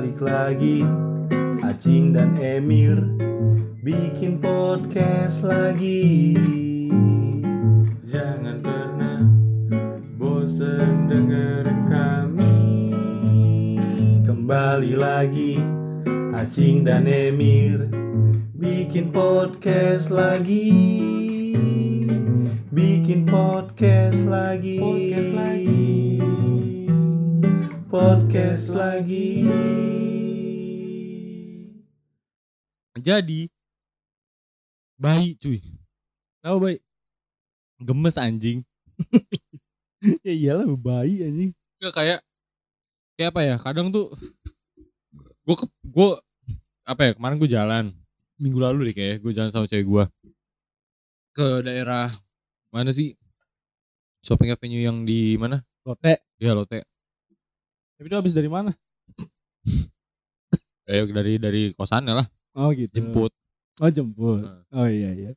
Balik lagi. Acing dan Emir Bikin podcast lagi. Jangan pernah bosen dengerin kami. Kembali lagi Acing dan Emir Bikin podcast lagi. Bikin podcast lagi. Podcast lagi Podcast lagi Jadi bayi cuy. Tahu bayi? Gemes anjing. Ya iyalah bayi anjing Gak kayak kayak apa ya? Kadang tuh gue ke gue apa ya? Kemarin gue jalan minggu lalu deh kayak gue jalan sama cewek gue ke daerah mana sih? Shopping avenue yang di mana? Lote Ya Lotte. Tapi itu habis dari mana? Kayak dari dari kosannya lah Oh gitu jemput Oh jemput. Oh iya iya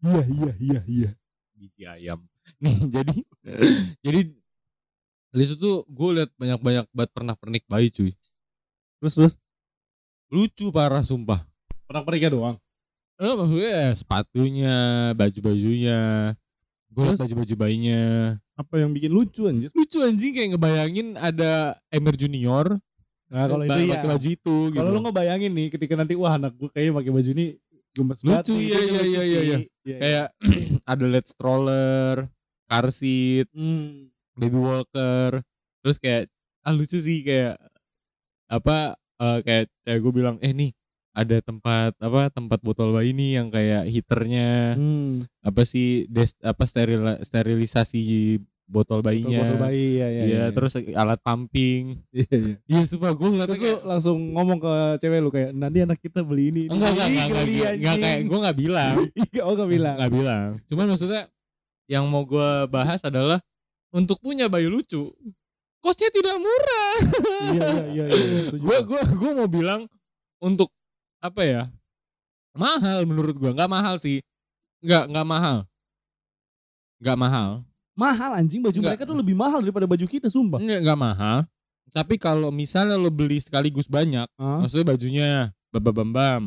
Iya iya iya iya biji ayam. Nih jadi jadi di situ gue liat banyak-banyak banget pernah pernik bayi cuy. Terus terus Lucu parah sumpah. Pernah perikah doang Eh maksudnya ya, sepatunya, baju-bajunya, gue liat baju-baju bayinya. Apa yang bikin lucu anjir Lucu anjing kayak ngebayangin ada Emir Junior Nah kalau itu ya pakai baju itu gitu. Kalau lu ngebayangin nih ketika nanti wah anak gue kayaknya pakai baju ini gemes banget iya, iya, lucu iya, sih. iya, iya. Iya, kayak ada LED stroller, car seat, Hmm. baby walker, terus kayak ah lucu sih kayak apa eh, kayak kayak gue bilang eh nih ada tempat apa tempat botol bayi nih yang kayak heaternya Hmm. apa sih des, apa steril sterilisasi botol bayinya Botol bayi ya ya. Iya, terus alat pumping. Iya iya. Iya, sumpah gue ngeliatnya Terus kayak langsung ngomong ke cewek lu kayak nanti anak kita beli ini. ini." enggak enggak enggak enggak, enggak, enggak kayak gue nggak bilang. Iya, oh gak bilang. Nggak bilang. Cuman maksudnya yang mau gue bahas adalah untuk punya bayi lucu, kosnya tidak murah. Iya iya iya. iya. Gue gue gue mau bilang untuk apa ya? Mahal menurut gue, nggak mahal sih. Nggak nggak mahal. Nggak mahal. Mahal anjing baju Enggak. mereka tuh lebih mahal daripada baju kita sumpah. Nggak nggak mahal. Tapi kalau misalnya lo beli sekaligus banyak, Hah? maksudnya bajunya bam bam bam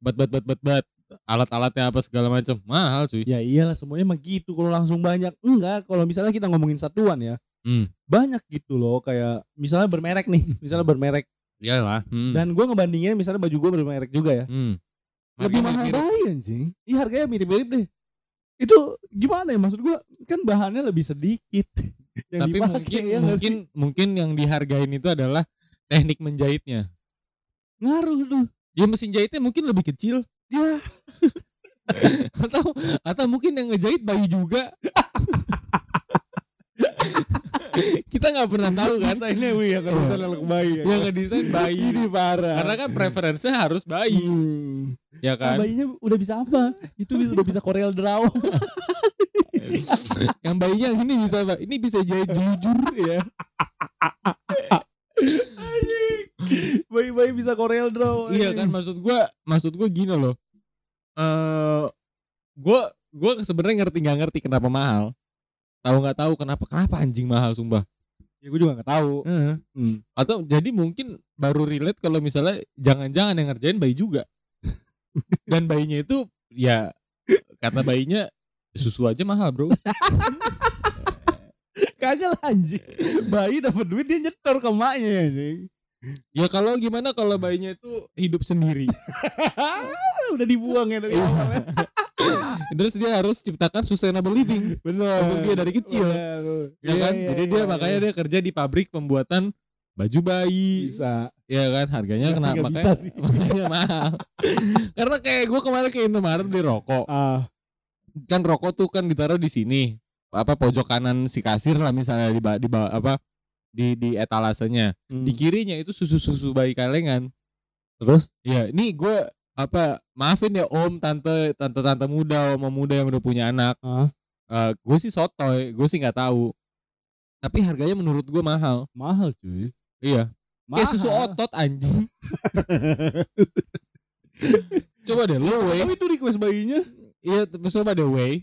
bat bat bat bat bat, alat-alatnya apa segala macam, mahal cuy. Ya iyalah semuanya mah gitu kalau langsung banyak. Enggak, kalau misalnya kita ngomongin satuan ya. Hmm. Banyak gitu loh kayak misalnya bermerek nih, misalnya bermerek Iyalah. Hmm. dan gua ngebandingin misalnya baju gua bermerek juga ya. Hmm. Lebih mahal bayi anjing. Iya harganya mirip-mirip deh. Itu gimana ya maksud gua kan bahannya lebih sedikit yang Tapi dipakai, mungkin ya mungkin mungkin yang dihargain itu adalah teknik menjahitnya. ngaruh tuh. Ya mesin jahitnya mungkin lebih kecil Ya, atau atau mungkin yang ngejahit bayi juga. Kita nggak pernah tahu kan. desainnya wih ya kalau misalnya anak bayi ya. Yang ngedesain bayi. Ini parah. Karena kan preferensinya harus bayi, Hmm. ya kan? bayinya udah bisa apa? Itu udah bisa Corel Draw. yang bayinya sini bisa ini bisa jahit jujur ya. Bayi-bayi bisa Corel Draw. iya kan maksud gua maksud gua gini loh. Eh gua gua sebenarnya ngerti nggak ngerti kenapa mahal. Tahu nggak tahu kenapa kenapa anjing mahal sumpah. Ya gue juga gak tahu. Heeh. Hmm. Atau jadi mungkin baru relate kalau misalnya jangan-jangan yang ngerjain bayi juga. Dan bayinya itu ya kata bayinya susu aja mahal bro. Kagak lah anjing. Bayi dapat duit dia nyetor ke maknya anjing. ya kalau gimana kalau bayinya itu hidup sendiri. udah dibuang ya dari awal. Terus dia harus ciptakan sustainable living. Bener. Untuk dia dari kecil. Bener. Ya Iya, kan? iya, Jadi iya, dia iya. makanya dia kerja di pabrik pembuatan baju bayi. bisa. Ya kan? Harganya Nggak sih, kenapa nggak makanya, sih. makanya mahal. Karena kayak gue kemarin ke Indomaret beli rokok. Ah, kan rokok tuh kan ditaruh di sini apa pojok kanan si kasir lah misalnya di di apa di di etalasenya hmm. di kirinya itu susu susu bayi kalengan terus ya ini gue apa maafin ya om tante tante tante muda om muda yang udah punya anak. Ah, gue sih sotoy gue sih nggak tahu. Tapi harganya menurut gue mahal. Mahal cuy. iya. Kayak susu Mahal. otot anjing. Coba deh lo whey Tapi itu request bayinya? Iya coba deh whey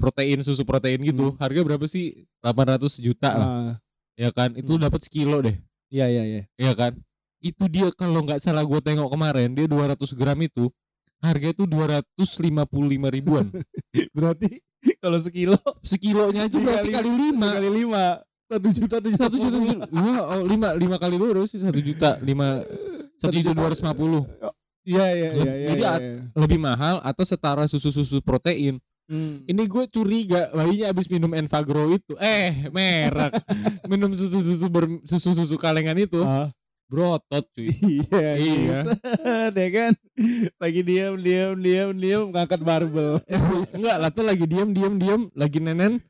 protein susu protein gitu. Harga berapa sih? 800 juta lah. Ah, ya kan? Itu Hmm. dapat sekilo deh. Iya iya iya. ya kan itu dia kalau nggak salah gue tengok kemarin dia 200 gram itu harga itu 255 ribuan. Berarti kalau sekilo sekilonya aja berarti kali- kali lima. kali lima satu juta tujuh satu juta lima oh, lima lima kali lurus sih satu juta lima satu juta dua ratus lima puluh. Iya iya iya. iya, Jadi at- iya. lebih mahal atau setara susu susu protein. Hmm. ini gue curiga bayinya abis minum Enfagrow itu eh merek. Minum susu susu ber, susu susu kalengan itu Ah, berotot cuy. Iya Iya. Set, ya kan? Lagi diam diam diam diam ngangkat barbel. Enggak lah tuh lagi diem diem diem. Lagi nenen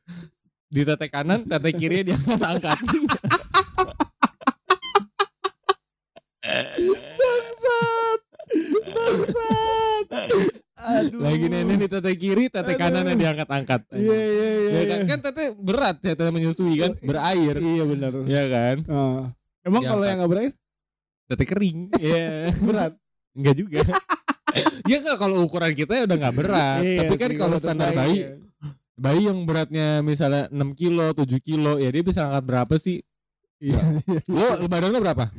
di tete kanan tete kiri dia angkat bangsat bangsat. Aduh. Lagi nenen di tete kiri tete kanan yang diangkat angkat iya iya iya ya kan iya. kan tete berat ya tete menyusui kan berair. iya benar. Ya kan? Ah. emang Diangkat. kalau yang nggak berair tete kering. Ya berat. Enggak juga. Ya kan kalau ukuran kita ya udah nggak berat. Iya tapi kan kalau standar bayi, bayi ya. bayi yang beratnya misalnya 6 kilo 7 kilo ya dia bisa angkat berapa sih iya. Lo badan lo berapa?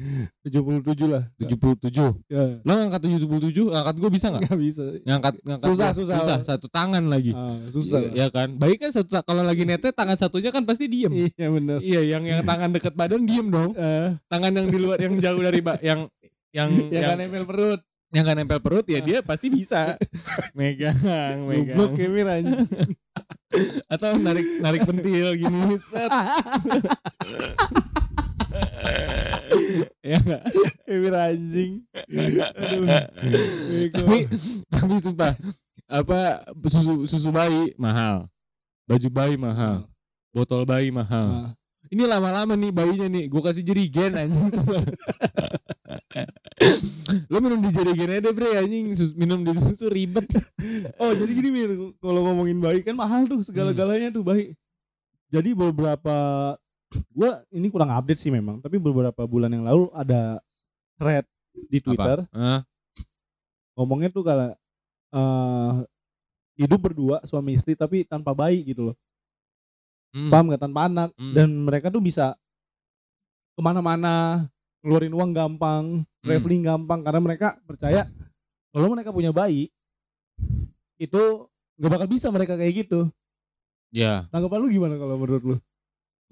Tujuh puluh tujuh lah. 77 ya. Lo ngangkat 77 ngangkat gue bisa nggak? Nggak bisa. Ngangkat ngangkat Susah, gua. susah. satu tangan lagi. Ah, susah lah. ya kan? Bayi kan satu kalau lagi nete tangan satunya kan pasti diem. Iya benar iya yang yang tangan deket badan diem dong. Eh, tangan yang di luar yang jauh dari ba- yang yang yang yang kan nempel perut. Yang kan nempel perut ya dia pasti bisa. Megang megang. Goblok anjing. Atau narik narik pentil gini set ya nggak? Emir anjing. Aduh. Tapi tapi sumpah apa susu susu bayi mahal. Baju bayi mahal. Botol bayi mahal. Ah. ini lama-lama nih bayinya nih gue kasih jerigen anjing. Lo minum di jerigen aja bre anjing. Sus- minum di susu ribet. Oh jadi gini Mir, kalau ngomongin bayi kan mahal tuh segala-galanya tuh bayi. Jadi beberapa gua ini kurang update sih memang, tapi beberapa bulan yang lalu ada thread di Twitter Hah? ngomongnya tuh kalau eh hidup berdua suami istri tapi tanpa bayi gitu loh. Hmm. Paham nggak tanpa anak Hmm. dan mereka tuh bisa ke mana-mana ngeluarin uang gampang, traveling gampang karena mereka percaya kalau mereka punya bayi itu nggak bakal bisa mereka kayak gitu. ya Tanggapan lu gimana kalau menurut lu?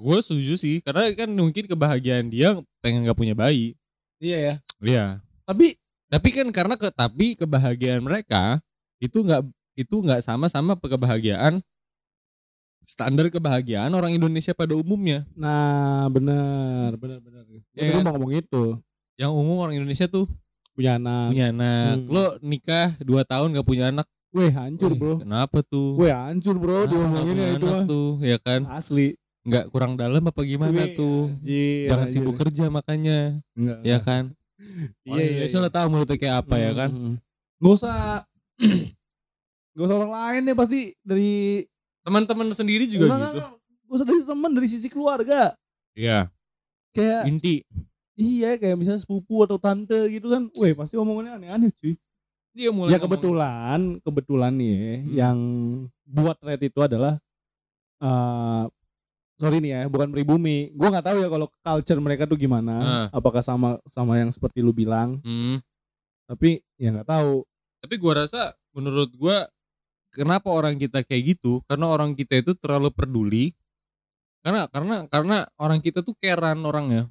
Gue setuju sih karena kan mungkin kebahagiaan dia pengen gak punya bayi Iya ya. Iya Tapi tapi kan karena ke tapi kebahagiaan mereka itu nggak itu nggak sama sama kebahagiaan standar kebahagiaan orang Indonesia pada umumnya nah benar benar benar. Ya, kan? mau ngomong itu yang umum orang Indonesia tuh punya anak. punya anak Hmm. lo nikah 2 tahun gak punya anak Weh hancur bro. kenapa tuh Weh hancur bro nggak diomongin ya itu mah. tuh ya kan Asli. Nggak kurang dalam apa gimana Weh, tuh Anjir, jangan anjir. sibuk kerja makanya Enggak. ya kan Iya orang iya. Indonesia iya. tahu mulutnya kayak apa ya kan Hmm. Gak usah Gak usah orang lain deh pasti dari teman-teman sendiri juga Enggak, gitu enggak, Gak usah dari teman dari sisi keluarga. Iya Kayak inti iya kayak misalnya sepupu atau tante gitu kan. Weh pasti omongannya aneh-aneh cuy. dia mulai Ya ngomong- kebetulan, kebetulan nih ya, Hmm. yang buat thread itu adalah eh sorry nih ya, bukan pribumi. Gua nggak tahu ya kalau culture mereka tuh gimana, Ah. apakah sama sama yang seperti lu bilang, Hmm. tapi ya nggak tahu. Tapi gua rasa menurut gua kenapa orang kita kayak gitu? Karena orang kita itu terlalu peduli. Karena karena karena orang kita tuh keran orangnya.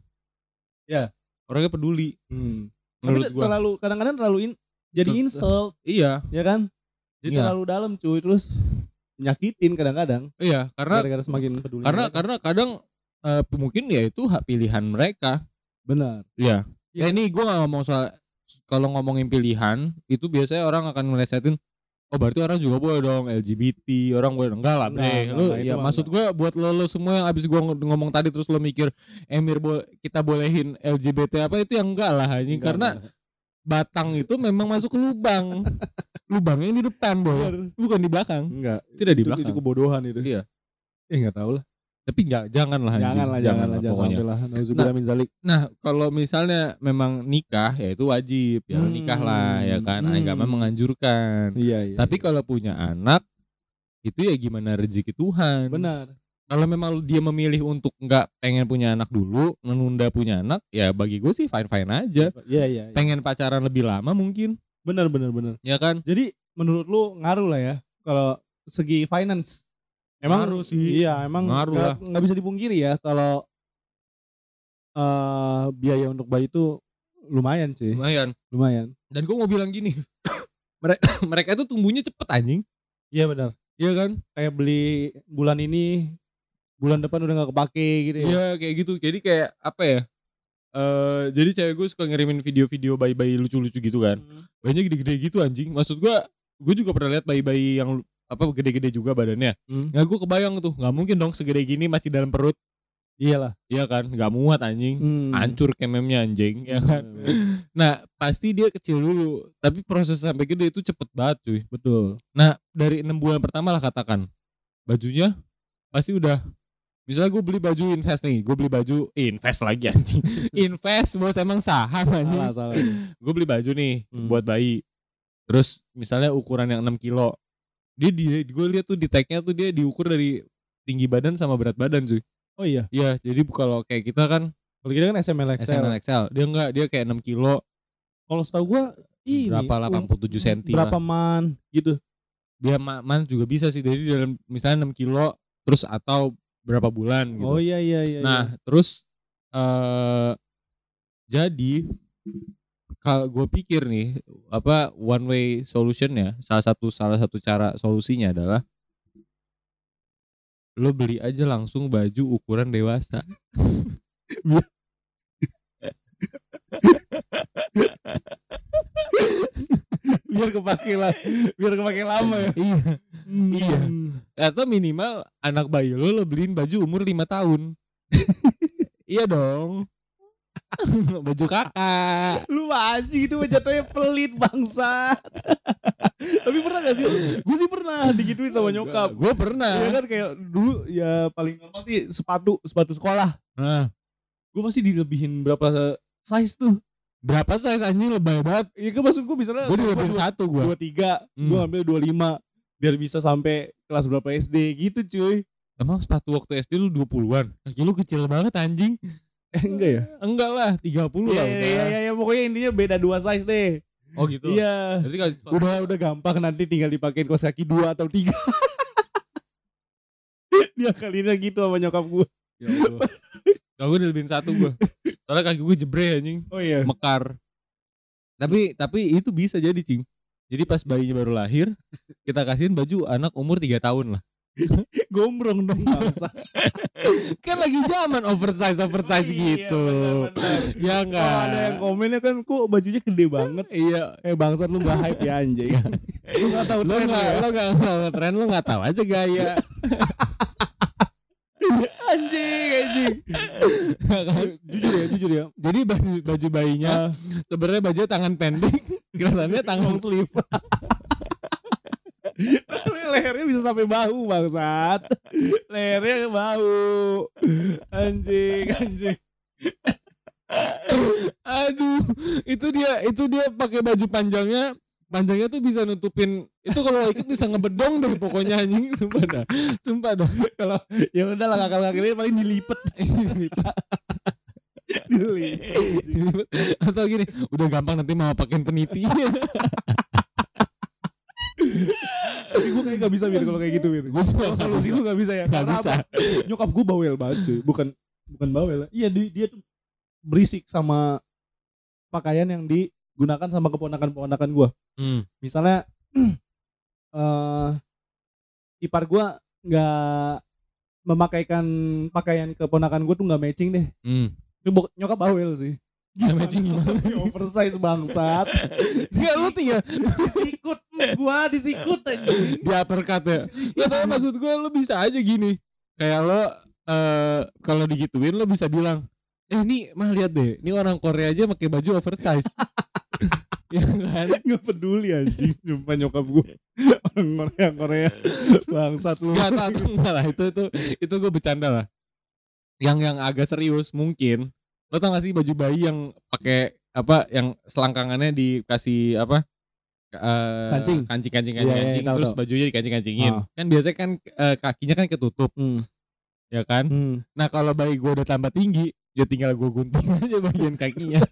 Ya. Orangnya peduli Hmm. Tapi menurut gua. terlalu kadang-kadang terlalu in- jadi insult, Iya, ya kan? Jadi Iya. terlalu dalam cuy, terus nyakitin kadang-kadang iya, karena gara-gara semakin peduli. karena mereka. karena kadang eh, mungkin ya itu hak pilihan mereka. benar. Iya. Iya. Ya ini gua gak ngomong soal kalau ngomongin pilihan itu biasanya orang akan melesetin Oh berarti orang juga boleh dong LGBT orang boleh enggak lah bre Enggak, enggak, lu ya maksud gue buat lo, lo semua yang abis gua ng- ngomong tadi terus lo mikir Emir bo kita bolehin LGBT apa itu yang enggak lah anjing karena enggak. batang itu memang masuk ke lubang lubangnya di depan boy bukan di belakang enggak. tidak di Itu, belakang itu kebodohan itu. Iya. Eh nggak tahu lah. tapi enggak jangan lah anjing Jangan lah, jangan lah, jangan sampai lah. Min zalik. Nah, kalau misalnya memang nikah ya itu wajib, ya lo nikah lah ya kan. Hmm. Agama menganjurkan. Iya, iya. Tapi kalau punya anak itu ya gimana rezeki Tuhan. benar. kalau memang dia memilih untuk nggak pengen punya anak dulu menunda punya anak ya bagi gue sih fine fine aja Iya iya. iya. pengen pacaran lebih lama mungkin Bener bener bener. ya kan Jadi menurut lu ngaruh lah ya kalau segi finance. Emang Ngaruh sih. Iya, emang Ngaruh nggak lah. nggak bisa dipungkiri ya kalau eh biaya untuk bayi itu lumayan sih, lumayan lumayan. dan gue mau bilang gini mereka mereka itu tumbuhnya cepet anjing Iya benar. Iya kan Kayak beli bulan ini bulan depan udah nggak kepake gitu ya. Iya kayak gitu jadi kayak apa ya eh jadi cewek gue suka ngirimin video-video bayi-bayi lucu-lucu gitu kan Hmm. bayinya gede-gede gitu anjing maksud gue gue juga pernah lihat bayi-bayi yang apa gede-gede juga badannya Hmm. nggak gue kebayang tuh nggak mungkin dong segede gini masih dalam perut Iyalah. iya kan nggak muat anjing Hmm. hancur kememnya anjing ya kan nah pasti dia kecil dulu tapi proses sampai gede itu cepet banget cuy Betul. nah dari enam bulan pertama lah katakan bajunya pasti udah misalnya gue beli baju invest nih gue beli baju invest lagi anjing invest bos emang saham anjing Salah salah. gue beli baju nih Hmm. buat bayi terus misalnya ukuran yang 6 kilo dia di gue lihat tuh di tagnya tuh dia diukur dari tinggi badan sama berat badan cuy Oh iya. Iya jadi kalau kayak kita kan Kalau kita kan SML XL. SML XL dia enggak dia kayak 6 kilo Kalau setahu gua ini Berapa, um, 87 senti Berapa man gitu. dia ma- man juga bisa sih jadi dalam misalnya 6 kilo terus atau berapa bulan gitu Oh iya iya iya. nah terus eh jadi kalau gue pikir nih apa one way solutionnya salah satu salah satu cara solusinya adalah lo beli aja langsung baju ukuran dewasa biar kepake lah. Biar kepake lama ya. iya Hmm. Iya. atau minimal anak bayi lo lo beliin baju umur 5 tahun iya dong baju kakak Lu anjing itu jatuhnya pelit bangsa. Tapi pernah gak sih? Gue sih pernah digituin sama nyokap. gue pernah Iya kan kayak dulu ya paling normal sih sepatu sepatu sekolah. nah, Gue pasti dilebihin berapa size tuh. Berapa size anjing lebay banget Iya kan maksud gue misalnya gue dilebihin dua- satu gue dua tiga, Hmm. gue ambil dua lima biar bisa sampai kelas berapa SD gitu cuy. Emang sepatu waktu SD lu 20-an? Kaki lu kecil banget anjing. Eh enggak ya? Enggak lah, 30 Iya lah iya iya iya ya, pokoknya intinya beda dua size deh. Oh gitu. Iya. Berarti kalau Udah udah gampang nanti tinggal dipakein kaos kaki dua atau tiga. Dia kalinya gitu sama nyokap gue. Ya Allah. Kalau gue dilebihin satu gue. Soalnya kaki gue jebre anjing, Oh iya. mekar. Tapi tapi itu bisa jadi, Cing. Jadi pas bayinya baru lahir, kita kasihin baju anak umur 3 tahun lah. Gombrong dong bangsa. Kan lagi zaman oversize oversize Oh, iya, gitu. benar-benar. Ya enggak. Kalau ada yang komennya kan kok bajunya gede banget. Iya. Eh bangsat lu gak hype ya anjing. lu gak tahu tren enggak ya. lo enggak tahu tren lo enggak tahu aja gaya. Anjing anjing. jujur ya, jujur ya. Jadi baju baju bayinya Ah, sebenarnya baju tangan pendek, kelihatannya tangan sleeve. Tapi lehernya bisa sampai bahu bangsat. Lehernya ke bahu. Anjing, anjing. Aduh, itu dia itu dia pakai baju panjangnya panjangnya tuh bisa nutupin itu kalau ikut bisa ngebedong deh pokoknya anjing sumpah dah sumpah dah Kalau ya udah lah kakak-kakaknya paling dilipet. Dilipet. atau gini udah gampang nanti mau pakein peniti Tapi gue kayak gak bisa mir kalau kayak gitu mir. Nggak solusi lu gak bisa ya. Karena bisa. apa? Nyokap gue bawel banget cuy. Bukan bukan bawel. Iya dia, dia tuh berisik sama pakaian yang digunakan sama keponakan-keponakan gue. hmm. Misalnya eh ipar gue nggak memakaikan pakaian keponakan gue tuh nggak matching deh. Hmm. Nyokap bawel sih. Nggak matching gimana? Oversize bangsat. Enggak lu tinggal disikut gua disikut anjing. di uppercut ya. Ya tapi maksud gue lu bisa aja gini. Kayak lo eh kalau digituin lo bisa bilang, "Eh ini mah lihat deh, ini orang Korea aja pakai baju oversize." ya kan? Gak peduli anjing Jumpa nyokap gue Orang Korea Korea Bangsat lu Enggak tahu enggak lah itu itu itu gue bercanda lah. Yang yang agak serius mungkin lo tau gak sih baju bayi yang pakai apa yang selangkangannya dikasih apa eh, Kancing. kancing kancing Iya, kancing, iya, kancing tahu, terus tahu. bajunya dikancing kancingin Ah. kan biasanya kan eh, kakinya kan ketutup hmm. Ya kan Hmm. nah kalau bayi gue udah tambah tinggi ya tinggal gue gunting aja bagian kakinya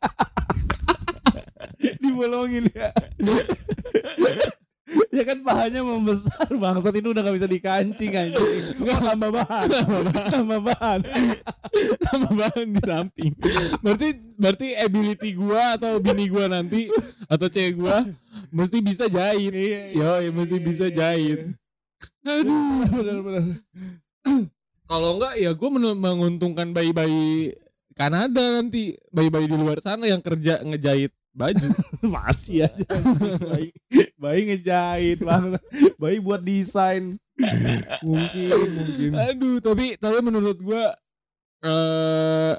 Dibolongin ya. ya kan pahanya membesar bangsat itu udah gak bisa dikancing anjing. Enggak tambah bahan. tambah bahan. tambah bahan di samping berarti berarti ability gua atau bini gua nanti atau cewek gua mesti bisa jahit Iya, yo mesti bisa jahit aduh Benar-benar. Kalau enggak ya gue menguntungkan bayi-bayi Kanada nanti bayi-bayi di luar sana yang kerja ngejahit baju Masih aja bayi, bayi ngejahit banget. Bayi buat desain. Mungkin, mungkin. aduh tapi tapi menurut gua eh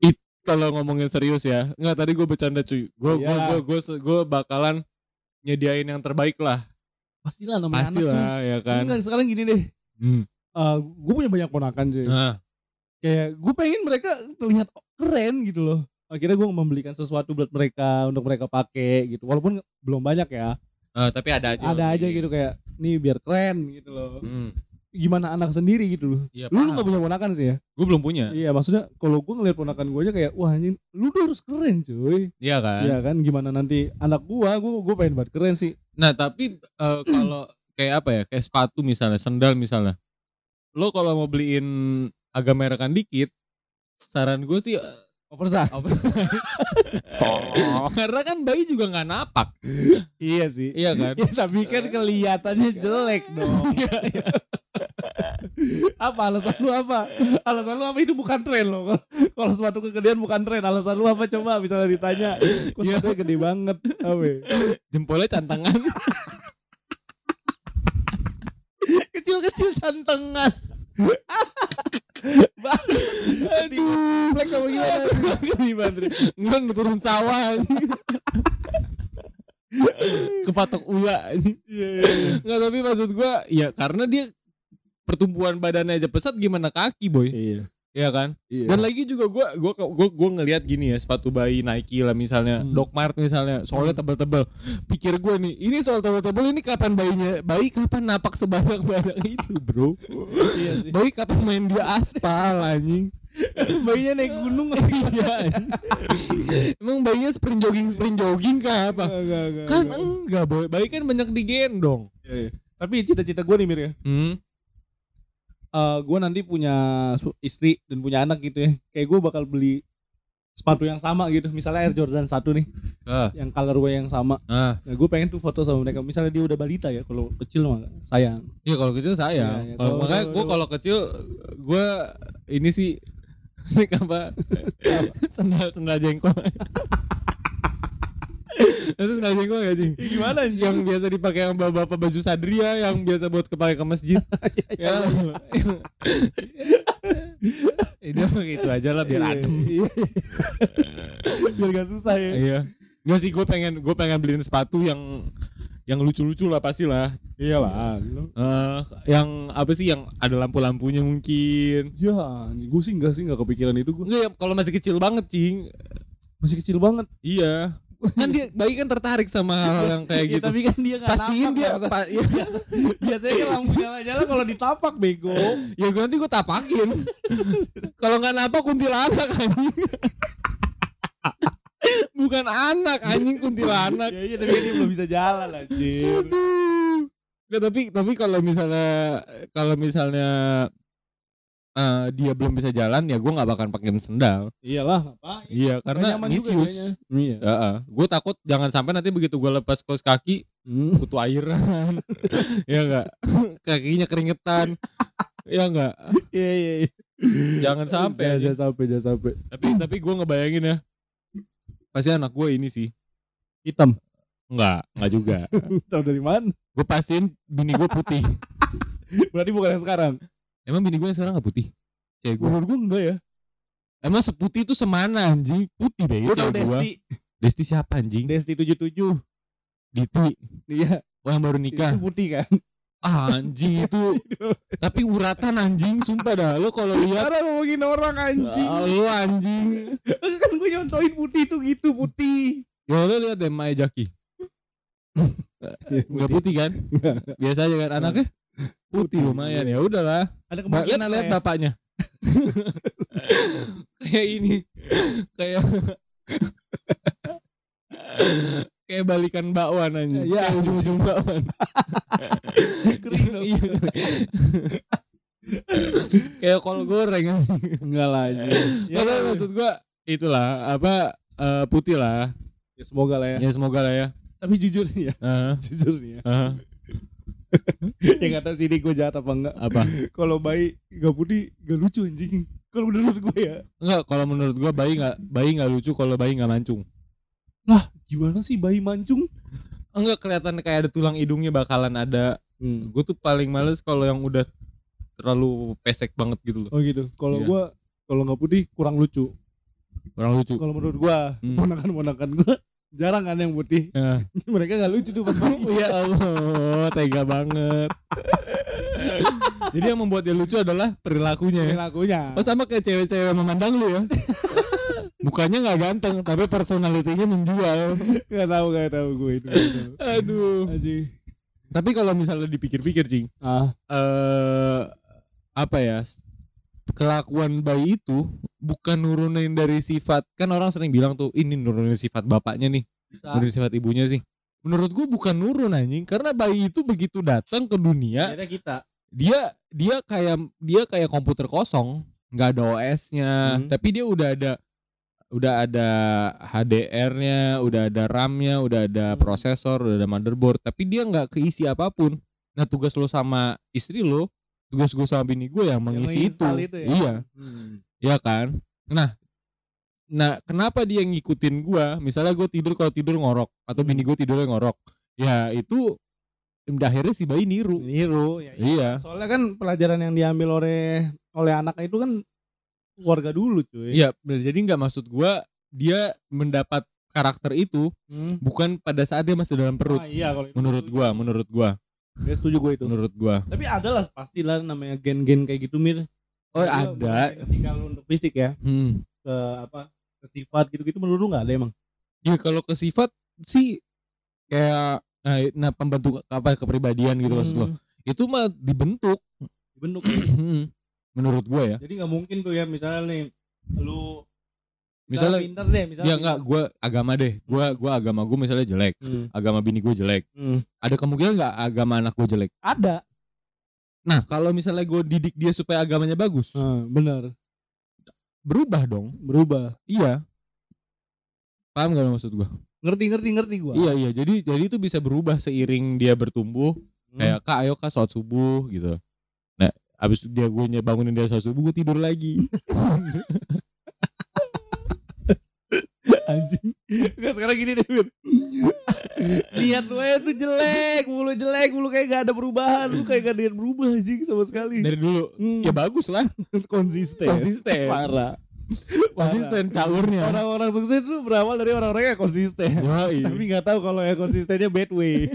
it kalau ngomongin serius ya nggak tadi gue bercanda cuy gue gue gue gue gue bakalan nyediain yang terbaik lah Pastilah namanya pasti anak cuy. ya kan Enggak, sekarang gini deh. hmm. Gue punya banyak ponakan cuy. nah kayak gue pengen mereka terlihat keren gitu loh. Akhirnya gue membelikan sesuatu buat mereka untuk mereka pakai gitu. Walaupun belum banyak ya. Eh, tapi ada aja ada aja gitu kayak nih biar keren gitu loh. Hmm. gimana anak sendiri gitu loh. Iya, lu lu gak punya ponakan sih ya? Gue belum punya. Iya maksudnya kalau gue ngeliat ponakan gue aja kayak wah ini lu tuh harus keren cuy. Iya kan? Iya kan? Gimana nanti anak gue gue pengen banget keren sih. Nah tapi eh, kalau kayak apa ya? Kayak sepatu misalnya sendal misalnya lo kalau mau beliin agak merekan dikit saran gue sih eh, oversize. Karena kan bayi juga nggak napak. Iya sih. Iya kan? Ya tapi kan kelihatannya jelek dong. Apa alasan lu apa? Alasan lu apa? Itu bukan tren loh. Kalau sepatu kegedean bukan tren. Alasan lu apa? Coba misalnya ditanya. Kok Iya. sepatunya gede banget? Apa jempolnya cantangan kecil-kecil cantengan Aduh, plek apa gimana? di Bandri nggak turun sawah kepatok ula. Iya, iya, iya. nggak tapi maksud gue ya karena dia pertumbuhan badannya aja pesat gimana kaki boy Iya. Iya kan Iya. Dan lagi juga gue gua gua gua ngelihat gini ya sepatu bayi Nike lah misalnya, Hmm. Doc Mart misalnya, soalnya tebel-tebel. Pikir gue nih, ini soal tebel-tebel ini kapan bayinya bayi kapan napak sebanyak banyak itu, Bro? iya sih. bayi kapan main di aspal anjing? Bayinya naik gunung Iya. Emang bayinya sprint jogging sprint jogging kah apa? Enggak, enggak, enggak, Kan enggak. enggak, boy. Bayi kan banyak digendong. Iya, iya. Tapi cita-cita gue nih Mir ya. Hmm. Eh gue nanti punya istri dan punya anak gitu ya kayak gue bakal beli sepatu yang sama gitu misalnya Air Jordan 1 nih Ah. yang colorway yang sama Ah. nah gue pengen tuh foto sama mereka misalnya dia udah balita ya kalau kecil mah sayang Iya kalau kecil saya. Iya, iya. Kalau Kalau- makanya gue kalau- kecil gue ini sih naik apa? sendal sendal jengkol. Itu sendal jengkol gak sih? gimana anjing Yang biasa dipakai yang bapak-bapak baju sadria yang biasa buat kepake ke masjid. ya. Ini gitu aja lah biar Iya, adem. iya. biar gak susah ya Iya. Nggak sih gue pengen gue pengen beliin sepatu yang yang lucu-lucu lah pasti lah. iyalah Eh, yang apa sih yang ada lampu-lampunya mungkin. ya gue sih enggak sih enggak kepikiran itu gue Enggak ya kalau masih kecil banget, Cing. masih kecil banget Iya. Kan dia bayi kan tertarik sama hal yang kayak Ya, gitu. tapi kan dia nggak Pastiin dia pa, ya, biasanya kan lampu nyala-nyala kalau ditapak bego ya gue nanti gue tapakin. kalau nggak napak kuntilanak anjing. Bukan anak anjing kuntilanak. ya iya tapi kan dia belum bisa jalan anjir. Nggak, tapi tapi kalau misalnya kalau misalnya eh, dia belum bisa jalan ya gue nggak bakal pakein sendal. iyalah ngapain Iya karena misius. iya Ya, gue takut jangan sampai nanti begitu gue lepas kos kaki Hmm. butuh airan, ya enggak, kakinya keringetan, ya enggak. Iya iya iya. Jangan sampai jangan sampai jangan sampai. Tapi tapi gue ngebayangin ya, pasti anak gue ini sih, Hitam. enggak, enggak juga. Tahu dari mana? Gue pastiin bini gue putih. Berarti bukan yang sekarang. Emang bini gue yang sekarang nggak putih? Cewek gue. Menurut gua enggak ya. Emang seputih itu semana anjing? Putih deh cewek gue. Desti. Desti siapa anjing? Desti 77. Diti. Iya. Oh yang baru nikah. Itu putih kan. Ah, anjing itu. Tapi uratan anjing, sumpah dah. Lo kalau lihat Karena ngomongin orang anjing. Ah, lu anjing. kan gue nyontoin putih itu gitu putih. Ya lo lihat deh Maya Jaki. Enggak putih kan? Biasa aja kan anaknya? Putih lumayan ya udahlah. Ada Lihat kemungkinan lihat lah ya. bapaknya. kayak ini kayak kayak balikan bakwan aja Ya, kayak ujung-ujung bakwan Kering dong. Iya. kayak kol goreng Enggak lah aja. ya, maksud gua itulah apa eh, putih lah Ya, semoga lah ya. ya semoga lah ya Tapi jujur nih ya, Heeh, jujur nih ya. heeh. ya nggak tahu sih ini gue jahat apa enggak. apa Kalau bayi gak putih gak lucu anjing. Kalau menurut gue ya. enggak kalau menurut gua bayi nggak bayi nggak lucu kalau bayi nggak mancung Gimana sih bayi mancung? enggak kelihatan kayak ada tulang hidungnya bakalan ada Hmm. gue tuh paling males kalau yang udah terlalu pesek banget gitu loh Oh gitu. Kalau Iya. gua kalau nggak putih kurang lucu. kurang lucu Kalau menurut gua, Hmm. ponakan-ponakan gua jarang kan yang putih. Ya. Mereka nggak lucu tuh pas bayi. ya Allah tega banget jadi yang membuat dia lucu adalah perilakunya ya. Perilakunya. Oh sama kayak cewek-cewek memandang lu ya Mukanya nggak ganteng Tapi personalitinya menjual Gak tahu gak tahu gue itu. nggak tahu. Aduh Anjing. Tapi kalau misalnya dipikir-pikir Cing Ah, eh Apa ya Kelakuan bayi itu Bukan nurunin dari sifat Kan orang sering bilang tuh Ini nurunin sifat bapaknya nih bisa. Nurunin sifat ibunya sih Menurut gue bukan nurun anjing Karena bayi itu begitu datang ke dunia Akhirnya kita. dia dia kayak dia kayak komputer kosong nggak ada OS-nya Hmm. tapi dia udah ada udah ada HDR-nya udah ada RAM-nya udah ada Hmm. prosesor udah ada motherboard tapi dia nggak keisi apa pun nah tugas lo sama istri lo tugas gue sama bini gue yang mengisi itu, menginstal ya. iya Hmm. iya kan nah nah kenapa dia ngikutin gua misalnya gue tidur kalau tidur ngorok atau Hmm. bini gue tidurnya ngorok ya itu akhirnya si bayi niru Niru. Ya, iya Soalnya kan pelajaran yang diambil oleh oleh anaknya itu kan keluarga dulu cuy. Iya, bener. jadi nggak maksud gua dia mendapat karakter itu Hmm. bukan pada saat dia masih dalam perut. Ah, iya kalau itu Menurut gua, menurut gua, Dia setuju gue itu. menurut gua. Tapi ada lah pastilah namanya gen-gen kayak gitu mir. Oh, Juga ada. bukan Ketika lu untuk fisik ya Hmm. ke apa ke sifat gitu-gitu menurut lu nggak ada emang. Ya kalau ke sifat sih kayak nah, nah pembentuk apa kepribadian gitu maksud lo. Hmm. Itu mah dibentuk. Dibentuk. Hmm. menurut gua ya. Jadi nggak mungkin tuh ya misalnya nih lu Misalnya pinter deh misalnya. ya enggak gua agama deh. Gua gua agama gua misalnya jelek, Hmm. agama bini gua jelek. Hmm. Ada kemungkinan nggak agama anak gua jelek? Ada. Nah, kalau misalnya gua didik dia supaya agamanya bagus, Hmm, benar. berubah dong. Berubah. Iya. Paham gak maksud gua? Ngerti ngerti ngerti gua. Iya iya jadi jadi itu bisa berubah seiring dia bertumbuh Hmm. kayak kak ayo kak sholat subuh gitu. Nah abis dia gue bangunin dia sholat subuh gue tidur lagi. anjing. Enggak sekarang gini deh, Mir. Niat lu aja tuh jelek, mulu jelek, mulu kayak gak ada perubahan, lu kayak gak ada yang berubah anjing sama sekali. Dari dulu Hmm, ya bagus lah konsisten. konsisten. Parah. Konsisten caurnya. Orang-orang sukses tuh berawal dari orang-orang yang konsisten. Yoi. Tapi gak tahu kalau yang konsistennya bad way.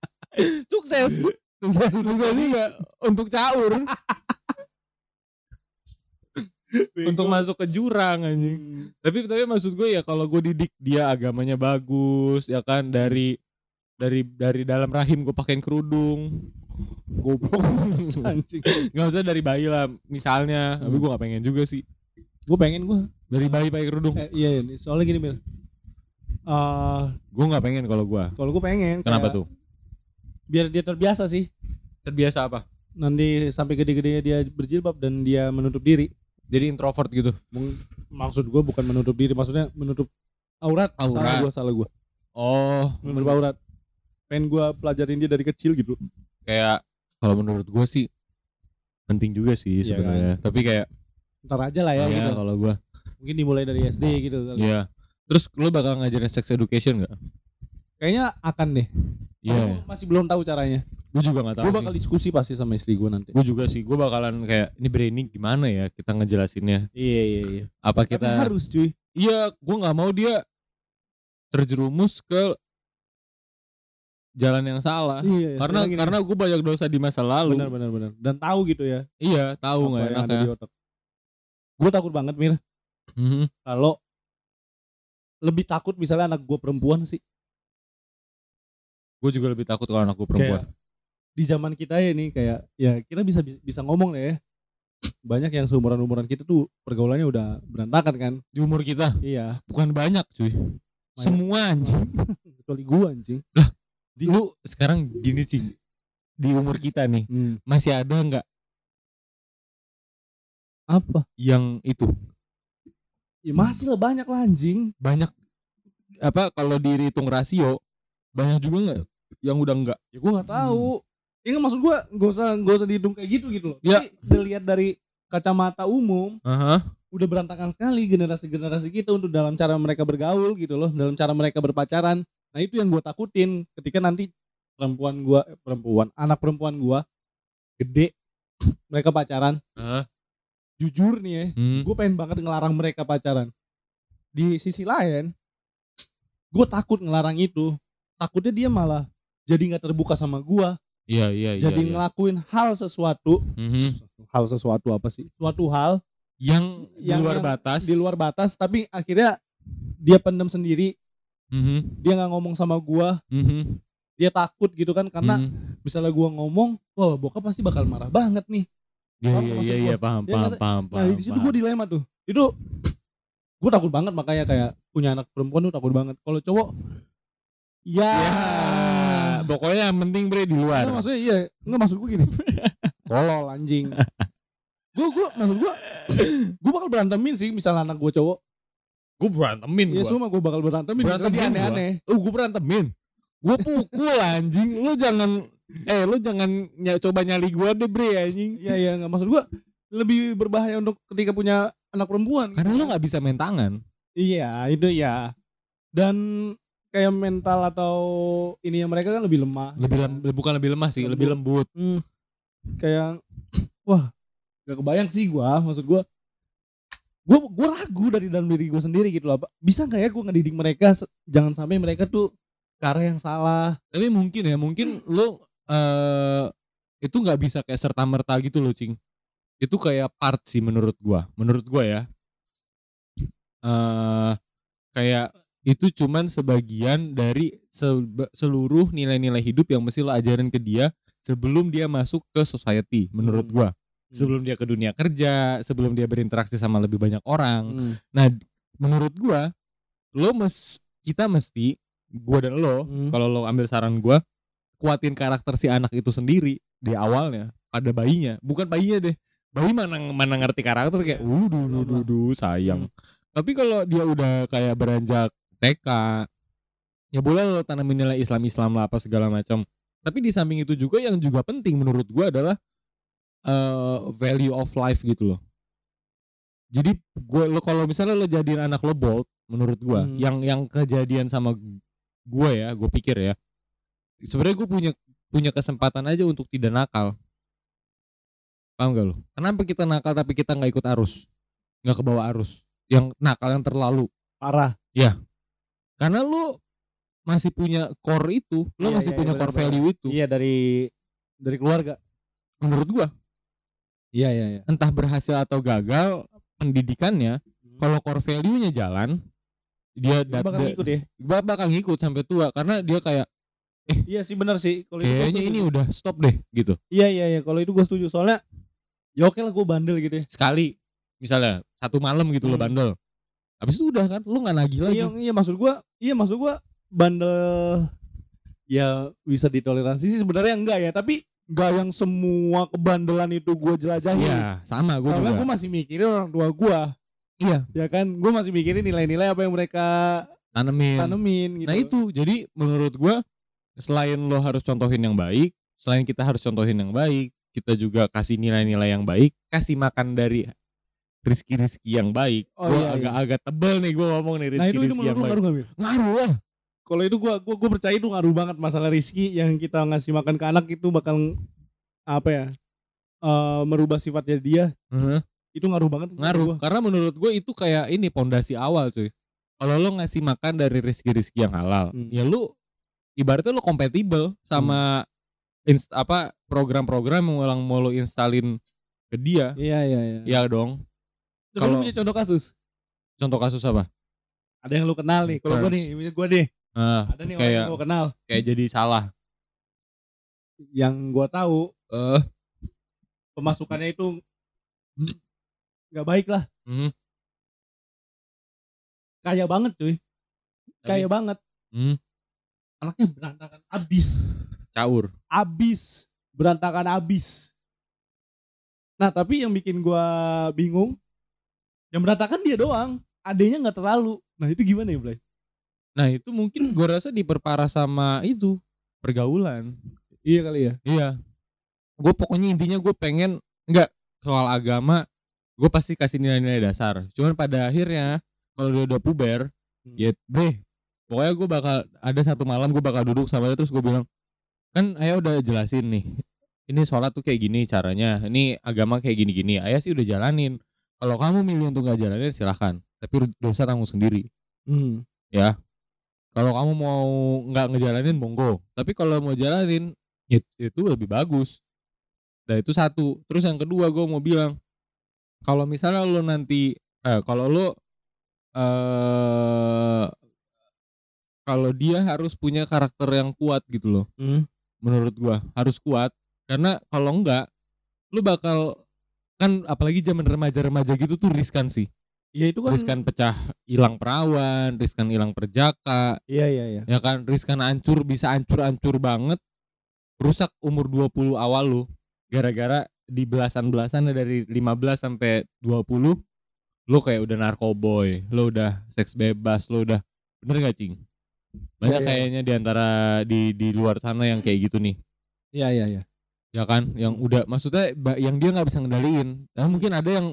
Sukses. Sukses sukses juga untuk caur. untuk masuk ke jurang anjing. Hmm. Tapi tapi maksud gue ya kalau gue didik dia agamanya bagus ya kan dari dari dari dalam rahim gue pakein kerudung Goblok anjing. nggak usah dari bayi lah misalnya tapi Hmm. gue gak pengen juga sih Gue pengen gue. dari bayi pakai kerudung Eh, iya, iya, soalnya gini, Mir. Eh, gue nggak pengen kalau gue kalau gue pengen. kenapa kayak tuh Biar dia terbiasa sih. terbiasa apa Nanti sampai gede-gedenya dia berjilbab dan dia menutup diri. Jadi introvert gitu Maksud gue bukan menutup diri, maksudnya menutup aurat. Salah Aurat. gue, salah gue. oh Menutup aurat. Pengen gue pelajarin dia dari kecil gitu. kayak kalau menurut gue sih penting juga sih Iya sebenarnya tapi kayak Ntar aja lah ya, ya gitu. kalau gue Mungkin dimulai dari SD gitu. kali. Iya. Terus lo bakal ngajarin sex education gak? Kayaknya akan deh. Iya. Gua masih belum tahu caranya. Gue juga gak tahu. Gue bakal diskusi pasti sama istri gue nanti. Gue juga sih. Gue bakalan kayak ini Brainy gimana ya kita ngejelasinnya? Iya iya iya. Apa Tapi kita? harus cuy. Iya. Gue nggak mau dia terjerumus ke jalan yang salah. Iya. karena sekarang gini. karena gue banyak dosa di masa lalu. benar benar benar. Dan tahu gitu ya. Iya. Tahu nggak enak ya? otak. Gue takut banget Mir Mhm. kalau lebih takut misalnya anak gue perempuan sih Gue juga lebih takut kalau anak gue perempuan. di zaman kita ya nih kayak ya kita bisa bisa ngomong lah ya banyak yang seumuran umuran kita tuh pergaulannya udah berantakan kan Di umur kita iya bukan banyak cuy. Semua anjing. kecuali gua anjing Lu sekarang gini sih. Di umur kita nih hmm. masih ada nggak apa yang itu ya masih lah banyak lah anjing banyak apa kalau dihitung rasio banyak juga nggak yang udah enggak ya gua nggak tahu ya nggak maksud gua nggak usah nggak usah dihitung kayak gitu gitu loh Ya. tapi dilihat dari kacamata umum Aha. udah berantakan sekali generasi-generasi kita untuk dalam cara mereka bergaul gitu loh, dalam cara mereka berpacaran. Nah itu yang gue takutin ketika nanti perempuan gua, eh, perempuan, anak perempuan gua gede, mereka pacaran. Aha. Jujur nih ya, Hmm. gue pengen banget ngelarang mereka pacaran. Di sisi lain, gue takut ngelarang itu. Takutnya dia malah jadi nggak terbuka sama gua, Iya iya iya. jadi iya. ngelakuin hal sesuatu, Mhm. hal sesuatu apa sih? Suatu hal Yang di Yang- luar yang batas. di luar batas tapi akhirnya dia pendem sendiri Mhm. dia nggak ngomong sama gua Mhm. dia takut gitu kan karena Mhm. misalnya gua ngomong wah bokap pasti bakal marah banget nih Iya Paham iya iya iya paham Ya, paham nggak sih? paham nah paham. di situ paham. gua dilema tuh itu gua takut banget makanya kayak punya anak perempuan tuh takut banget kalau cowok ya, Ya, pokoknya yang penting bre di luar. Nggak, maksudnya iya nggak maksud gua gini kolol anjing gua gua maksud gua gua bakal berantemin sih misalnya anak gua cowok Gue berantemin ya semua gua bakal berantemin Berantemin aneh-aneh Oh, gue berantemin. Gue pukul anjing. Lu jangan eh lu jangan ny- coba nyali gua deh bre anjing. iya iya nggak maksud gua lebih berbahaya untuk ketika punya anak perempuan Karena gitu lu nggak bisa main tangan. Iya, itu ya. Dan kayak mental atau ini yang mereka kan lebih lemah. Lebih lem, bukan lebih lemah sih, Lembut. lebih lembut. Hmm, kayak wah, gak kebayang sih gua, maksud gua gua gua ragu dari dalam diri gua sendiri gitu loh. Bisa nggak ya gua ngedidik mereka jangan sampai mereka tuh ke arah yang salah. Tapi mungkin ya, mungkin lu eh itu nggak bisa kayak serta merta gitu loh, Cing. Itu kayak part sih menurut gua. Menurut gua ya. eh kayak itu cuman sebagian dari seluruh nilai-nilai hidup yang mesti lo ajarin ke dia sebelum dia masuk ke society menurut Hmm. gua. Sebelum dia ke dunia kerja, sebelum dia berinteraksi sama lebih banyak orang. Hmm. Nah, menurut gua lo mes kita mesti gua dan lo Hmm. kalau lo ambil saran gua kuatin karakter si anak itu sendiri di awalnya pada bayinya bukan bayinya deh bayi mana mana ngerti karakter kayak Iya, uh duh duh duh duh sayang tapi kalau dia udah kayak beranjak TK ya boleh lo tanamin nilai Islam Islam lah apa segala macam. Tapi di samping itu juga yang juga penting menurut gua adalah eh, value of life gitu loh. Jadi gue lo kalau misalnya lo jadiin anak lo bold menurut gua Hmm. yang yang kejadian sama gue ya gue pikir ya sebenarnya gue punya punya kesempatan aja untuk tidak nakal. Paham gak lo? Kenapa kita nakal tapi kita nggak ikut arus? Nggak ke bawah arus. Yang nakal yang terlalu. Parah. Karena lu masih punya core itu lu Iya, masih iya, punya iya, core benar, value itu Iya dari dari keluarga. menurut gua Iya iya iya. entah berhasil atau gagal pendidikannya kalau core value-nya jalan dia dat- bakal dia- ikut ya. ba- bakal ngikut sampai tua karena dia kayak Iya sih benar sih. Kalau itu gua kayaknya ini udah stop deh gitu Iya iya iya. Kalau itu gue setuju soalnya ya oke lah gue bandel gitu ya. sekali misalnya satu malam gitu lo Hmm. bandel habis itu udah kan lu nggak nagih lagi Iya, iya maksud gua, iya maksud gua bandel ya bisa ditoleransi sih sebenarnya enggak ya, tapi enggak yang semua kebandelan itu gua jelajahi. iya sama gue Soalnya juga gua masih mikirin orang tua gua, iya ya kan? Gua masih mikirin nilai-nilai apa yang mereka tanemin tanemin gitu. Nah itu jadi menurut gua selain lo harus contohin yang baik, selain kita harus contohin yang baik, kita juga kasih nilai-nilai yang baik, kasih makan dari rizki-rizki yang baik. Oh, gua iya, iya. agak-agak tebel nih gua ngomong nih Nah itu itu rizki-rizki menurut yang baik. ngaruh Mir? Ngaruh lah. Kalau itu gua, gua gua percaya itu ngaruh banget masalah rizki yang kita ngasih makan ke anak itu bakal apa ya? eh, merubah sifatnya dia Heeh, itu ngaruh banget Ngaruh. gua. Karena menurut gua itu kayak ini pondasi awal cuy. Kalau lo ngasih makan dari rizki-rizki yang halal, Hmm. ya lu ibaratnya lo kompatibel sama inst- apa program-program yang mau lo instalin ke dia. Iya iya iya. Ya dong. Coba lu kalau- punya contoh kasus. Contoh kasus apa? Ada yang lu kenal nih. Kalau gua Terus. nih, misalnya gua nih, Nah, ada nih orang kayak yang gua kenal. kayak jadi salah. yang gua tahu Eh, pemasukannya itu nggak baik lah Hmm. kaya banget cuy kaya Tapi- banget Hmm. anaknya berantakan abis Caur. abis berantakan abis nah tapi yang bikin gua bingung yang berantakan dia doang adanya nggak terlalu nah itu gimana ya Blay? Nah itu mungkin gue rasa diperparah sama itu pergaulan. iya kali ya Iya. Gue pokoknya intinya gue pengen nggak soal agama, gue pasti kasih nilai-nilai dasar. Cuman pada akhirnya kalau dia udah puber, Hmm. ya bre, pokoknya gue bakal ada satu malam gue bakal duduk sama dia terus gue bilang, kan ayah udah jelasin nih, ini sholat tuh kayak gini caranya, ini agama kayak gini-gini. Ayah sih udah jalanin. Kalau kamu milih untuk nggak jalanin silahkan, tapi dosa tanggung sendiri. Hmm. ya kalau kamu mau nggak ngejalanin monggo tapi kalau mau jalanin itu lebih bagus nah itu satu terus yang kedua gue mau bilang kalau misalnya lo nanti eh kalau lo eh kalau dia harus punya karakter yang kuat gitu loh Hmm. menurut gua harus kuat karena kalau enggak lu bakal kan apalagi zaman remaja-remaja gitu tuh riskan sih. Ya itu kan riskan pecah hilang perawan, riskan hilang perjaka, iya iya iya. Ya kan riskan hancur bisa hancur-hancur banget rusak umur 20 awal lu. Gara-gara di belasan-belasan dari 15 sampai 20 lu kayak udah narkoboy, lu udah seks bebas, lu udah bener gak cing? Banyak Iya, iya. kayaknya di antara di di luar sana yang kayak gitu nih, iya iya iya ya kan? Yang udah maksudnya yang dia nggak bisa ngendaliin. Nah, mungkin ada yang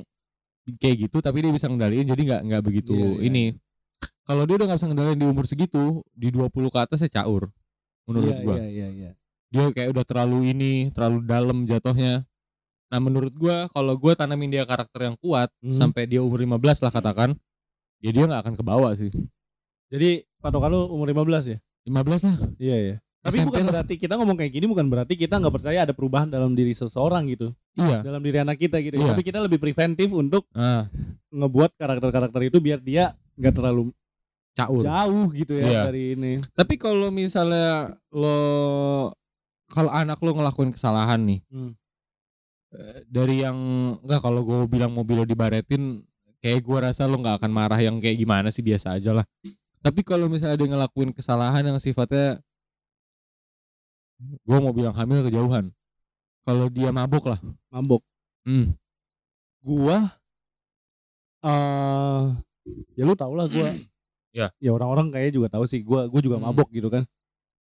kayak gitu tapi dia bisa ngendaliin jadi nggak nggak begitu Iya, iya. ini. Kalau dia udah nggak bisa ngendaliin di umur segitu, di 20 ke atas ya caur. Menurut iya, gua. iya iya iya Dia kayak udah terlalu ini, terlalu dalam jatuhnya. Nah, menurut gua kalau gua tanamin dia karakter yang kuat Hmm. sampai dia umur 15 lah katakan, ya dia nggak akan kebawa sih. jadi patokan lu umur 15 ya 15 lah. iya iya tapi SMP bukan lah. berarti kita ngomong kayak gini bukan berarti kita nggak percaya ada perubahan dalam diri seseorang gitu Iya. dalam diri anak kita gitu Iya. tapi kita lebih preventif untuk Nah, ngebuat karakter-karakter itu biar dia nggak terlalu caur. jauh gitu ya Iya. dari ini Tapi kalau misalnya lo kalau anak lo ngelakuin kesalahan nih, Hmm. eh, dari yang enggak kalau gue bilang mobil lo dibaretin, kayak gue rasa lo nggak akan marah yang kayak gimana sih biasa aja lah. Tapi kalau misalnya dia ngelakuin kesalahan yang sifatnya, gue mau bilang hamil kejauhan. Kalau dia mabuk lah, mabok hmm, gua eh ya lu tau lah gua Ya. ya orang-orang kayaknya juga tahu sih gua gua juga Hmm. mabok gitu kan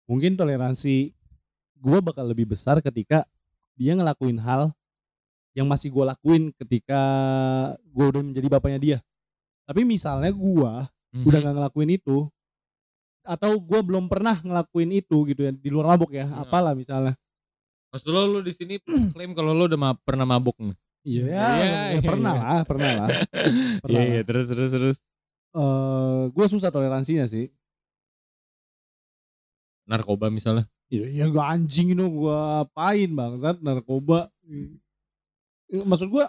mungkin toleransi gua bakal lebih besar ketika dia ngelakuin hal yang masih gua lakuin ketika gua udah menjadi bapaknya dia tapi misalnya gua mhm. udah nggak ngelakuin itu atau gua belum pernah ngelakuin itu gitu ya di luar mabok ya Iya. apalah misalnya Maksud lo lo di sini klaim kalau lo udah ma- pernah mabuk nih? iya Iya, ya, iya, pernah iya. lah pernah lah Iya iya terus terus terus. eh gue susah toleransinya sih. Narkoba misalnya. Ya, ya gak anjing itu gue apain bangsat narkoba. Eh, Maksud gue,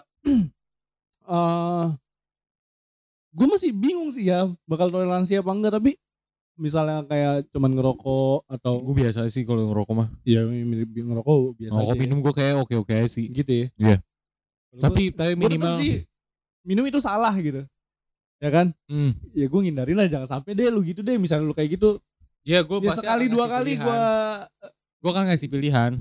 eh gue masih bingung sih ya bakal toleransi apa enggak tapi misalnya kayak cuman ngerokok atau Gue biasa sih kalau ngerokok mah. ya mirip ngerokok biasa Ngerokok minum gue kayak oke oke aja sih. gitu ya. Iya. Tapi tapi minimal. sih minum itu salah gitu. Ya kan? Hmm. Ya gue ngindarin lah jangan sampai deh lu gitu deh misalnya lu kayak gitu. Ya gue Ya sekali dua kali gue gue kan ngasih pilihan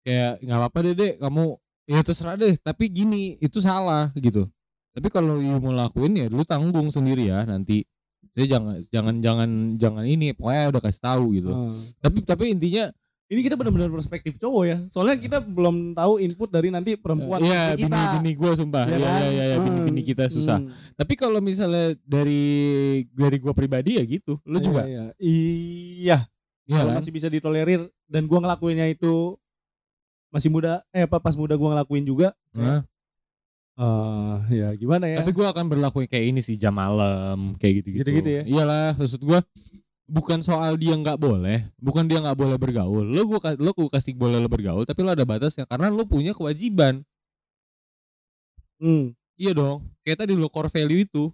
kayak nggak apa-apa deh dek kamu ya terserah deh tapi gini itu salah gitu tapi kalau you mau lakuin ya lu tanggung sendiri ya nanti jadi jangan jangan jangan jangan ini pokoknya udah kasih tahu gitu tapi tapi intinya Ini kita benar-benar perspektif cowok ya. Soalnya kita belum tahu input dari nanti perempuan Iya bini kita. bini gue sumpah Ya ya kan? ya ya, bini bini Hmm, kita susah hmm. tapi kalau misalnya dari dari gue pribadi ya gitu lu juga Iya, iya. Iya, iya kalau masih bisa ditolerir dan gua ngelakuinnya itu masih muda eh apa pas muda gua ngelakuin juga. Nah, Eh ya gimana ya? Tapi gue akan berlaku kayak ini sih jam malam kayak gitu-gitu. Gitu-gitu ya? Iyalah, maksud gue bukan soal dia nggak boleh, bukan dia nggak boleh bergaul. Lo gua ka- lo gua kasih boleh lo bergaul, tapi lo ada batasnya karena lo punya kewajiban. Hmm. Iya dong. Kayak tadi lo core value itu.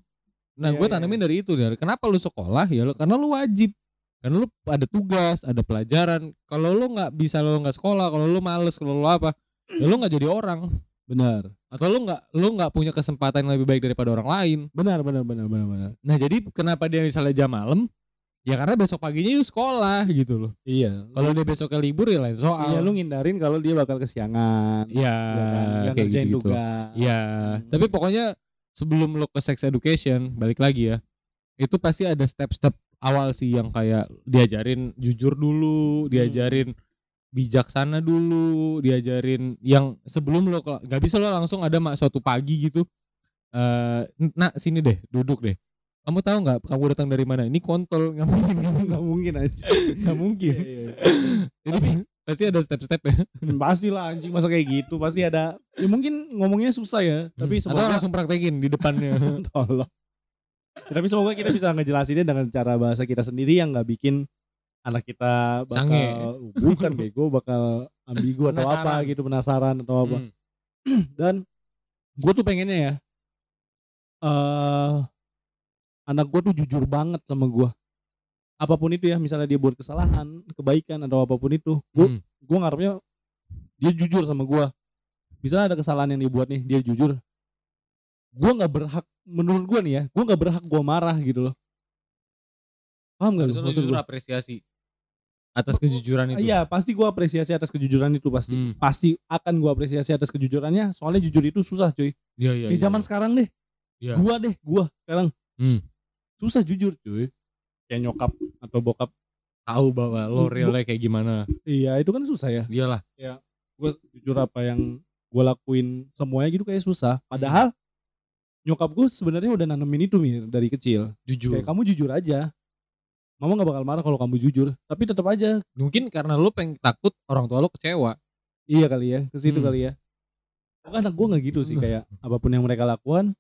Nah, Iya, gue iya, tanamin dari itu. Dari kenapa lo sekolah? Ya lo karena lo wajib. Karena lo ada tugas, ada pelajaran. Kalau lo nggak bisa lo nggak sekolah, kalau lo males, kalau lo apa, ya lo nggak jadi orang. Benar. atau lu nggak lu nggak punya kesempatan yang lebih baik daripada orang lain Benar, benar, benar, benar, benar. nah jadi kenapa dia misalnya jam malam ya karena besok paginya yuk sekolah gitu loh Iya. kalau dia besoknya libur ya lain soal Iya, lu ngindarin kalau dia bakal kesiangan. ya, ya kan? Kayak gitu gitu tugas. ya Hmm. tapi pokoknya sebelum lo ke sex education balik lagi ya itu pasti ada step-step awal sih yang kayak diajarin jujur dulu diajarin bijaksana dulu diajarin yang sebelum lo nggak bisa lo langsung ada mak suatu pagi gitu. Eh nak sini deh duduk deh. Kamu tahu nggak kamu datang dari mana? Ini kontol nggak mungkin nggak mungkin. Aja. nggak mungkin. Iya, iya. jadi pasti ada step-step ya. Pasti lah anjing masa kayak gitu? Pasti ada. Ya mungkin ngomongnya susah ya tapi atau semoga langsung praktekin di depannya. Tolong. Ya, tapi semoga kita bisa ngejelasinnya dengan cara bahasa kita sendiri yang nggak bikin anak kita bakal Sange. bukan bego bakal ambigu atau apa gitu penasaran atau apa. Hmm. dan gue tuh pengennya ya eh anak gue tuh jujur banget sama gue apa pun itu ya misalnya dia buat kesalahan kebaikan atau apa pun itu gue Hmm. gue ngarepnya dia jujur sama gue misalnya ada kesalahan yang dibuat nih dia jujur gue nggak berhak menurut gue nih ya gue nggak berhak gue marah gitu loh. Paham gak lu maksud gue apresiasi atas kejujuran itu. iya pasti gue apresiasi atas kejujuran itu pasti Hmm. pasti akan gue apresiasi atas kejujurannya soalnya jujur itu susah cuy Iya iya. kayak zaman sekarang deh Iya. gua deh gua sekarang Hmm. susah jujur cuy kayak nyokap atau bokap tahu bahwa lo realnya kayak gimana. iya itu kan susah ya Iyalah. gue jujur apa yang gue lakuin semuanya gitu kayak susah padahal nyokap gue sebenarnya udah nanemin itu mir dari kecil Jujur. kayak kamu jujur aja mama nggak bakal marah kalau kamu jujur tapi tetap aja Mungkin karena lo pengen takut orang tua lo kecewa. iya kali ya ke situ Hmm. kali ya Pokoknya anak gue nggak gitu sih kayak apa pun yang mereka lakukan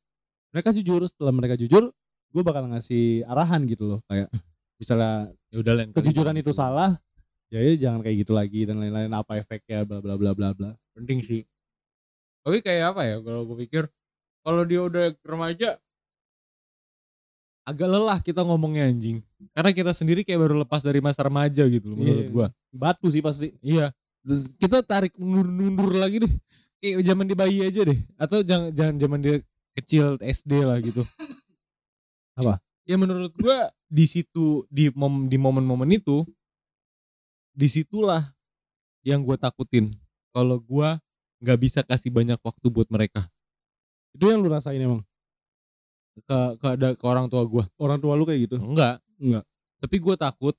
mereka jujur setelah mereka jujur gue bakal ngasih arahan gitu loh kayak misalnya Ya udah lain kejujuran gitu. itu salah ya, ya jangan kayak gitu lagi dan lain-lain apa efeknya bla bla bla bla bla Penting sih. Tapi kayak apa ya kalau gue pikir kalau dia udah remaja agak lelah kita ngomongnya anjing. Karena kita sendiri kayak baru lepas dari masa remaja gitu loh menurut Iya. gua. batu sih pasti Iya. Kita tarik mundur-mundur lagi deh. Kayak zaman di bayi aja deh. Atau jangan jangan zaman dia kecil SD lah gitu. Apa? Ya menurut gua di situ di mom, di momen-momen itu di situlah yang gua takutin. Kalau gua nggak bisa kasih banyak waktu buat mereka itu yang lu rasain emang ke ke ada ke orang tua gua. orang tua lu kayak gitu Enggak. Enggak. Tapi gua takut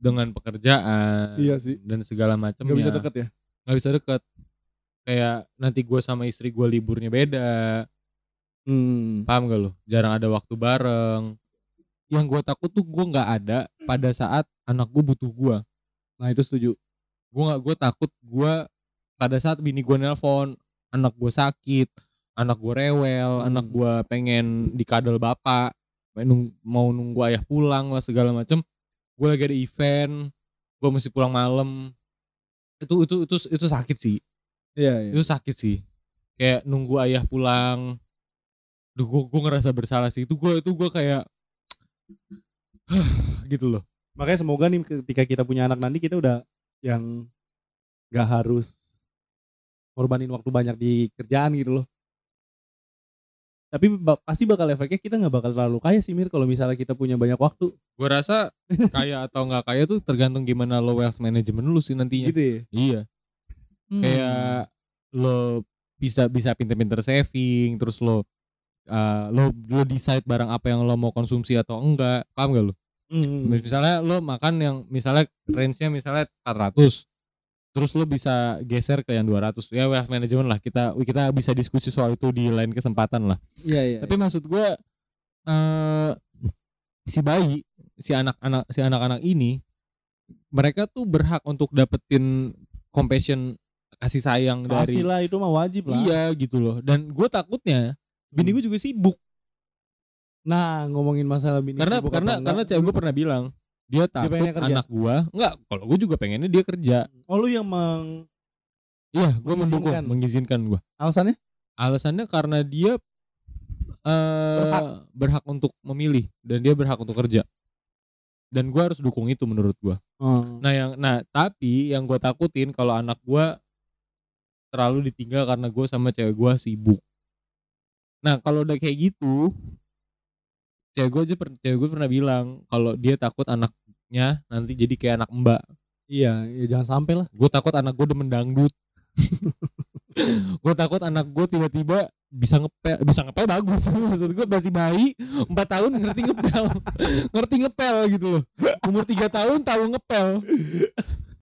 dengan pekerjaan Iya sih. dan segala macam nggak bisa deket ya nggak bisa deket kayak nanti gue sama istri gue liburnya beda hmm. paham gak lo jarang ada waktu bareng yang gue takut tuh gue nggak ada pada saat anak gue butuh gue nah itu setuju gue nggak gue takut gue pada saat bini gue nelpon anak gue sakit anak gue rewel Hmm. anak gue pengen dikadal bapak mau nunggu ayah pulang lah segala macem. Gue lagi ada event gue mesti pulang malam. Itu itu itu itu sakit sih. Iya iya. Itu sakit sih. Kayak nunggu ayah pulang. Duh gue gue ngerasa bersalah sih. Itu gue itu gue kayak gitu loh. Makanya semoga nih ketika kita punya anak nanti kita udah yang nggak harus korbanin waktu banyak di kerjaan gitu loh tapi pasti bakal efeknya kita nggak bakal terlalu kaya sih Mir kalau misalnya kita punya banyak waktu. Gue rasa kaya atau nggak kaya tuh tergantung gimana lo wealth management lu sih nantinya. Gitu ya? Iya. Kayak lo bisa bisa pinter-pinter saving terus lo uh, lo lo decide barang apa yang lo mau konsumsi atau enggak. Paham gak lo? Hmm. misalnya lo makan yang misalnya range-nya misalnya 400 terus lo bisa geser ke yang 200 ya wealth management lah. Kita kita bisa diskusi soal itu di lain kesempatan lah. Iya iya tapi maksud gue eh si bayi si anak-anak si anak-anak ini mereka tuh berhak untuk dapetin compassion kasih sayang dari pastilah itu mah wajib lah. Iya gitu loh. Dan gue takutnya bini Hmm. gue juga sibuk. Nah ngomongin masalah bini karena sibuk karena karena cewek gue pernah bilang dia takut kerja. anak gue enggak kalau gue juga pengennya dia kerja oh lu yang meng iya gue mendukung Mengizinkan. gue alasannya alasannya karena dia eh Berhak. berhak. untuk memilih dan dia berhak untuk kerja dan gue harus dukung itu menurut gue oh. nah yang nah tapi yang gue takutin kalau anak gue terlalu ditinggal karena gue sama cewek gue sibuk nah kalau udah kayak gitu cewek gue aja cewek gue pernah bilang kalau dia takut anaknya nanti jadi kayak anak mbak. Iya, ya jangan sampai lah. gue takut anak gue demen dangdut. Gue takut anak gue tiba-tiba bisa ngepel bisa ngepel bagus. Maksud gue masih bayi 4 tahun ngerti ngepel. Ngerti ngepel gitu loh. Umur 3 tahun tahu ngepel